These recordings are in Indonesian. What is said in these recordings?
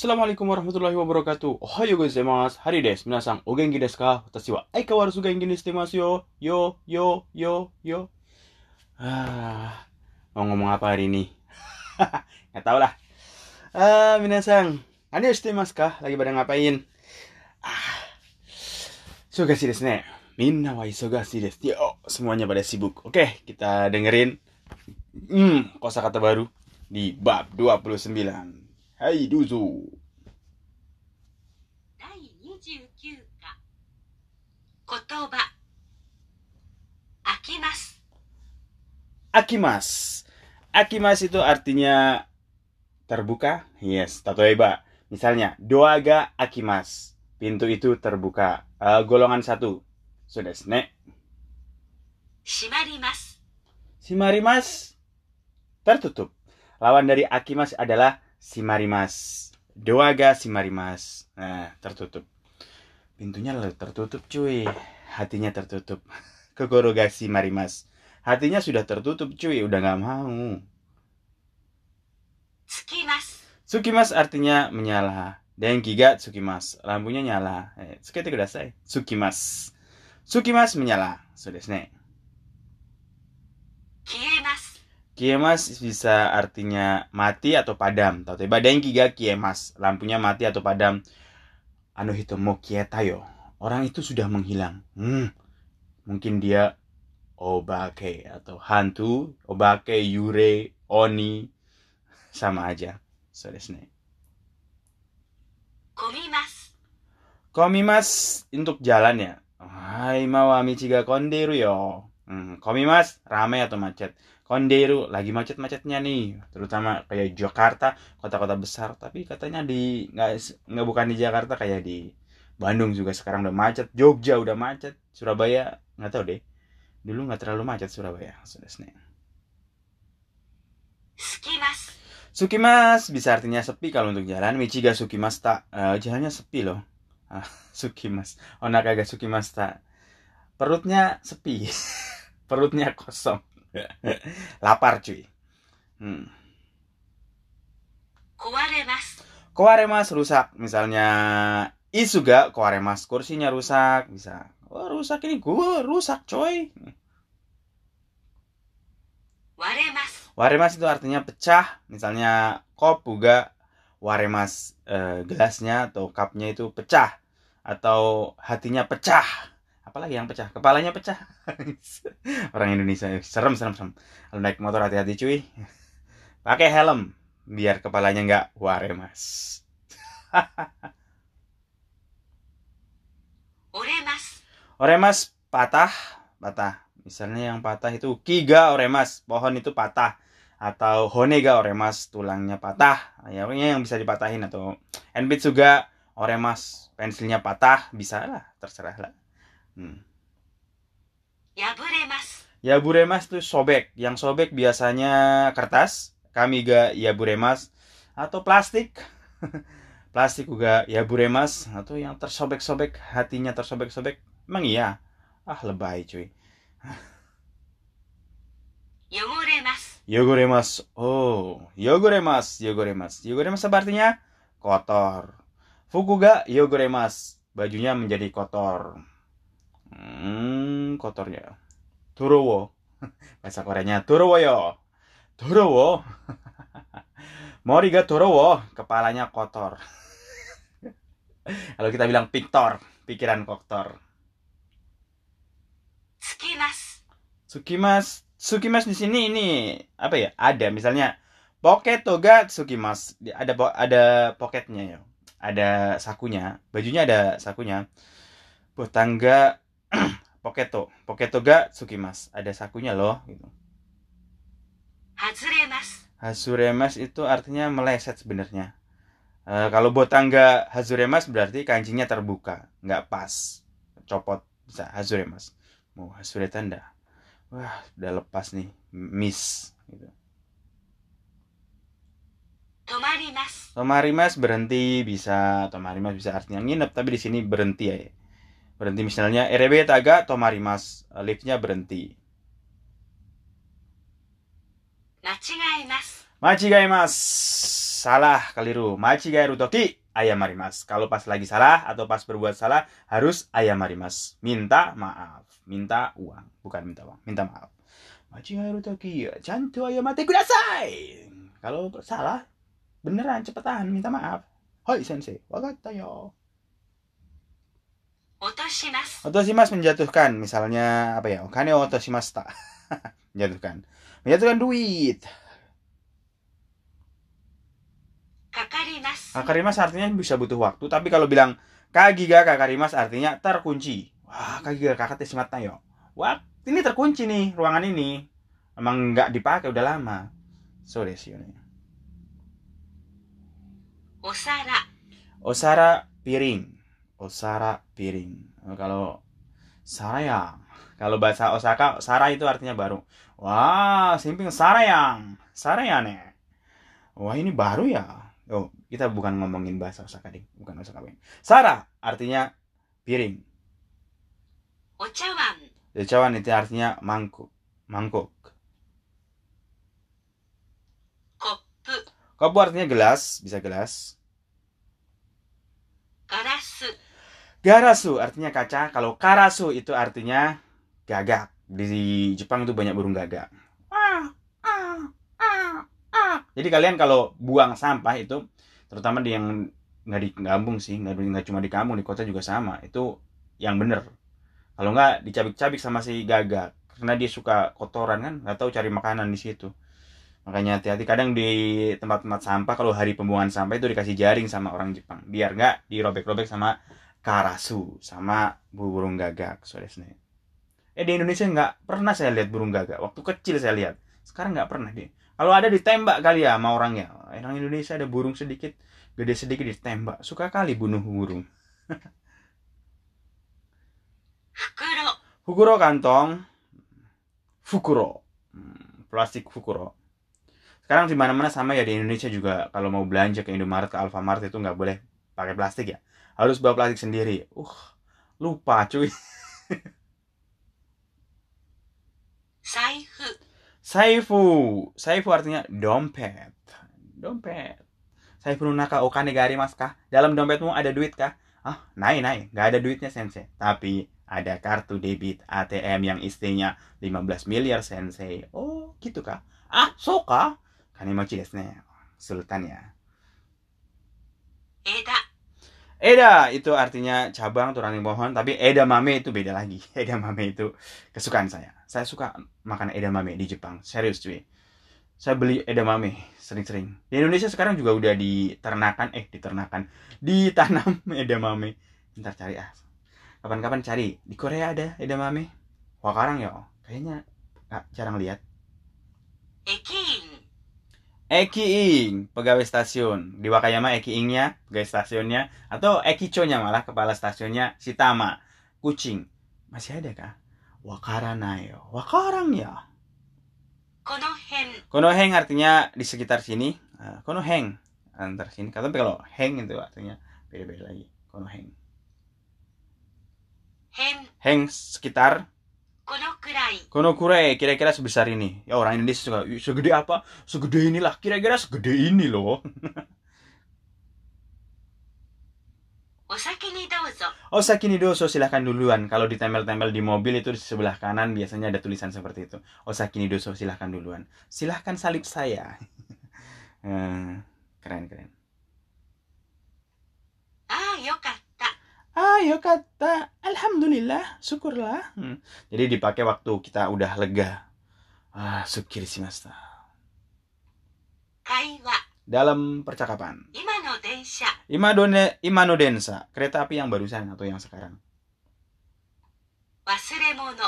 Assalamualaikum warahmatullahi wabarakatuh. Ohayo gozaimasu. Hari desu. Minasan, o genki desu ka? Watashi wa aikawarazu genki ni shite yo. Yo, yo, yo, yo. Ah, mau ngomong apa hari ini? Nggak tahu lah. Ah, minasan, ani shite masu ka? Lagi pada ngapain? Ah, isogashi desu ne. Minna wa isogashi desu. Yo, semuanya pada sibuk. Oke, kita dengerin hmm, kosakata baru di bab 29. Hai duzu. 第29課言葉飽きます Akimas. Akimas itu artinya terbuka. Yes, tatoeba. Misalnya, doaga akimas. Pintu itu terbuka. Eh, golongan satu. Sudah, ne. 閉まります Simarimas. Tertutup. Lawan dari akimas adalah Simarimas. Doaga Simarimas. Nah, tertutup. Pintunya lalu tertutup cuy. Hatinya tertutup. Kokoroga Simarimas. Hatinya sudah tertutup cuy, udah gak mau. Sukimas. Sukimas artinya menyala. Dan giga sukimas. Lampunya nyala. Eh, tsukimas. Tsukimas menyala. So desu. Kiemas bisa artinya mati atau padam. Tau tiba dengki giga kiemas, lampunya mati atau padam. Ano hitomo kietayo. Orang itu sudah menghilang. Hmm. Mungkin dia obake atau hantu, obake, yure, oni sama aja. So Komi mas. Komimas. Komimas untuk jalannya. Hai mawami ciga konderu yo. Hmm, komi mas, rame atau macet. kondiru lagi macet-macetnya nih, terutama kayak Jakarta, kota-kota besar. Tapi katanya di nggak nggak bukan di Jakarta kayak di Bandung juga sekarang udah macet, Jogja udah macet, Surabaya nggak tahu deh. Dulu nggak terlalu macet Surabaya, sudah seneng. Suki mas bisa artinya sepi kalau untuk jalan. Michiga Sukimas tak uh, jalannya sepi loh. Ah, uh, sukimas. Oh, Suki Mas tak. Perutnya sepi. perutnya kosong. Lapar cuy. Hmm. Kuaremas. Kuaremas rusak. Misalnya Isuga kuaremas kursinya rusak. Bisa. Oh, rusak ini. Gue rusak coy. Waremas. Waremas itu artinya pecah. Misalnya kop juga waremas eh, gelasnya atau cupnya itu pecah. Atau hatinya pecah apalagi yang pecah? Kepalanya pecah. Orang Indonesia eh, serem serem serem. Kalau naik motor hati-hati cuy. Pakai helm biar kepalanya nggak ware mas oremas oh, oremas oh, patah. Patah. Misalnya yang patah itu kiga oh, oremas pohon itu patah. Atau honega oremas tulangnya patah. Ya yang bisa dipatahin atau enbit juga oremas pensilnya patah. Bisa lah terserah lah. Hmm. Yaburemas. Yaburemas itu sobek. Yang sobek biasanya kertas, kamiga yaburemas atau plastik. plastik juga yaburemas atau yang tersobek-sobek, hatinya tersobek-sobek. Emang iya. Ah, lebay cuy. Yoguremas, yoguremas, Oh, yoguremas, yoguremas, yoguremas, apa artinya? Kotor. Fukuga yoguremas, Bajunya menjadi kotor. Hmm, kotornya. Dorowo. Bahasa Koreanya Dorowo yo. Dorowo. Moriga Dorowo, kepalanya kotor. Kalau kita bilang piktor, pikiran kotor. Sukimas. Sukimas. Sukimas di sini ini apa ya? Ada misalnya pocket toga Sukimas. Ada ada poketnya ya. Ada sakunya. Bajunya ada sakunya. Tetangga Poketo, Poketo ga Sukimas. Ada sakunya loh gitu. Hazuremas. Hazuremas itu artinya meleset sebenarnya. E, kalau buat tangga Hazuremas berarti kancingnya terbuka, nggak pas. Copot bisa Hazuremas. Mau oh, hazure tanda. Wah, udah lepas nih, miss gitu. Tomarimas. Tomarimas berhenti bisa, Tomarimas bisa artinya nginep, tapi di sini berhenti ya berhenti misalnya eh, RB taga tomarimas eh, liftnya berhenti. Mas. Salah keliru. Machigai rutoki ayamarimas kalau pas lagi salah atau pas berbuat salah harus ayamarimas minta maaf. Minta uang. Bukan minta uang minta maaf. Machigai rutoki cantu ayamate kudasai kalau salah beneran cepetan minta maaf. Hoi sensei wakata yo. Otoshimasu. Otoshimasu menjatuhkan, misalnya apa ya? Okane otoshimasu ta. menjatuhkan. Menjatuhkan duit. Kakarimas. Kakarimas artinya bisa butuh waktu, tapi kalau bilang kagiga kakarimasu artinya terkunci. Wah, kagiga kakate shimatta yo. Wah, ini terkunci nih ruangan ini. Emang nggak dipakai udah lama. So desu yo. Osara. Osara piring. Oh, Osara piring. Eh, kalau sarayang, kalau bahasa Osaka sara itu artinya baru. Wah, simping sarayang, sarayane. Wah ini baru ya. Oh, kita bukan ngomongin bahasa Osaka deh bukan Osaka piring. Sara artinya piring. Ocawan. Ocawan itu artinya mangkuk, mangkuk. Kopu. Kopu artinya gelas, bisa gelas. Gelas. Garasu artinya kaca. Kalau karasu itu artinya gagak. Di Jepang itu banyak burung gagak. Ah, ah, ah. Jadi kalian kalau buang sampah itu, terutama di yang nggak di kampung sih, nggak nggak cuma di kampung, di kota juga sama. Itu yang bener. Kalau nggak dicabik-cabik sama si gagak, karena dia suka kotoran kan, nggak tahu cari makanan di situ. Makanya hati-hati kadang di tempat-tempat sampah kalau hari pembuangan sampah itu dikasih jaring sama orang Jepang biar nggak dirobek-robek sama karasu sama burung gagak ne. Eh di Indonesia nggak pernah saya lihat burung gagak. Waktu kecil saya lihat. Sekarang nggak pernah deh. Kalau ada ditembak kali ya sama orangnya. Orang Indonesia ada burung sedikit, gede sedikit ditembak. Suka kali bunuh burung. 袋、Fukuro kantong. Fukuro. Hmm, plastik fukuro. Sekarang di mana-mana sama ya di Indonesia juga kalau mau belanja ke Indomaret ke Alfamart itu nggak boleh pakai plastik ya harus bawa plastik sendiri. Uh lupa cuy. Saifu. Saifu. Saifu artinya dompet. Dompet. Saifu naka okane gari mas kah? Dalam dompetmu ada duit kah? Ah naik naik nggak ada duitnya sensei. Tapi ada kartu debit ATM yang istrinya 15 miliar sensei. Oh gitu kah? Ah suka? kah? Desu ne. sultan ya. Eda. Eda itu artinya cabang ranting pohon, tapi edamame itu beda lagi. Edamame itu kesukaan saya. Saya suka makan edamame di Jepang. Serius cuy. Saya beli edamame sering-sering. Di Indonesia sekarang juga udah diternakan, eh diternakan, ditanam edamame. Ntar cari ah. Kapan-kapan cari. Di Korea ada edamame. Wakarang ya. Kayaknya ah, jarang lihat. 駅員、Eki Ing, pegawai stasiun. Di Wakayama Eki Ingnya, pegawai stasiunnya. Atau Eki Chonya malah, kepala stasiunnya si Tama Kucing. Masih ada kah? Wakaranayo. Wakarang ya. Konoheng. Konoheng artinya di sekitar sini. Eh, Konoheng. Antar sini. Tapi kalau heng itu artinya beda-beda lagi. Konoheng. Heng. Heng sekitar kurai. Kono kurai, kira-kira sebesar ini. Ya orang Indonesia suka segede apa? Segede inilah. Kira-kira segede ini loh. Osaki ni dozo. Osaki ni dozo silahkan duluan. Kalau ditempel-tempel di mobil itu di sebelah kanan biasanya ada tulisan seperti itu. Osaki ni dozo silahkan duluan. Silahkan salib saya. Eh, keren keren. ayo kata alhamdulillah syukurlah. Hmm. jadi dipakai waktu kita udah lega. Ah sukir shimashita Kaiwa. dalam percakapan. Imano densha imadone imano densa kereta api yang barusan atau yang sekarang?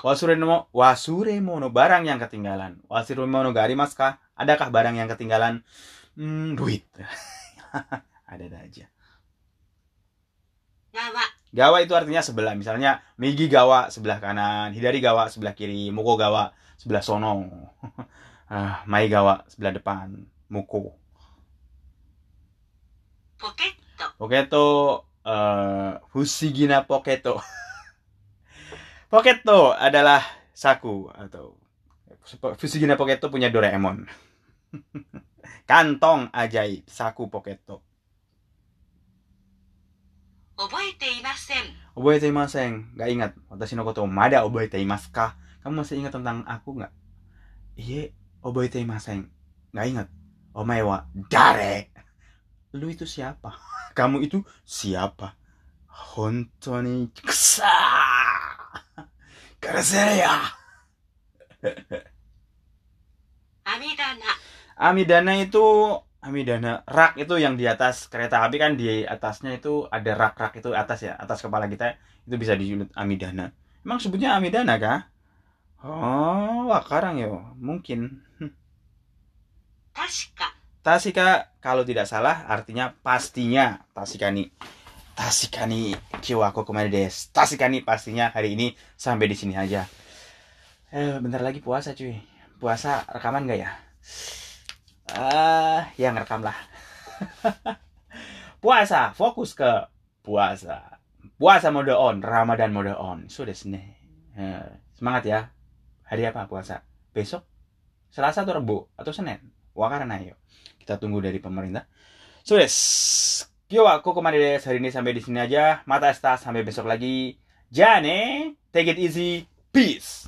Wasuremono. Wasuremono barang yang ketinggalan. Wasuremono gari maska, adakah barang yang ketinggalan? Hmm, duit. Ada aja. Gawa. Gawa itu artinya sebelah. Misalnya Migi Gawa sebelah kanan, Hidari Gawa sebelah kiri, Moko Gawa sebelah sono. ah, Mai Gawa sebelah depan, Moko. Poketo. Poketo uh, Fushigina Poketo. Poketo adalah saku atau Fusigina Poketo punya Doraemon. Kantong ajaib saku Poketo. 覚えていません Oboete imaseng, gak ingat. Watashi no koto mada oboete imasu ka? Kamu masih ingat tentang aku nggak? Iya, oboete imaseng. Gak ingat. Omae wa dare? Lu itu siapa? Kamu itu siapa? Hontoni kusa. Karasere ya. 網棚 Amidana itu Amidana. Rak itu yang di atas kereta api kan di atasnya itu ada rak-rak itu atas ya atas kepala kita. Itu bisa disebut Amidana. Emang sebutnya Amidana kah? Oh wakarang yo mungkin. 確か Tasika. Kalau tidak salah artinya pastinya. Tasikani. Tasikani. Kiwako ke mana des? Tasikani pastinya hari ini sampai di sini aja. Eh bentar lagi puasa cuy. Puasa rekaman gak ya ah ya ngerekam lah. Puasa fokus ke puasa. Puasa mode on Ramadan mode on. Sudah sini. Semangat ya. Hari apa puasa? Besok? Selasa atau Rabu atau Senin? Wakarana ayo. Kita tunggu dari pemerintah. Sudah. Yo, aku des hari ini sampai di sini aja. Mata Esta sampai besok lagi. Jane, take it easy. Peace.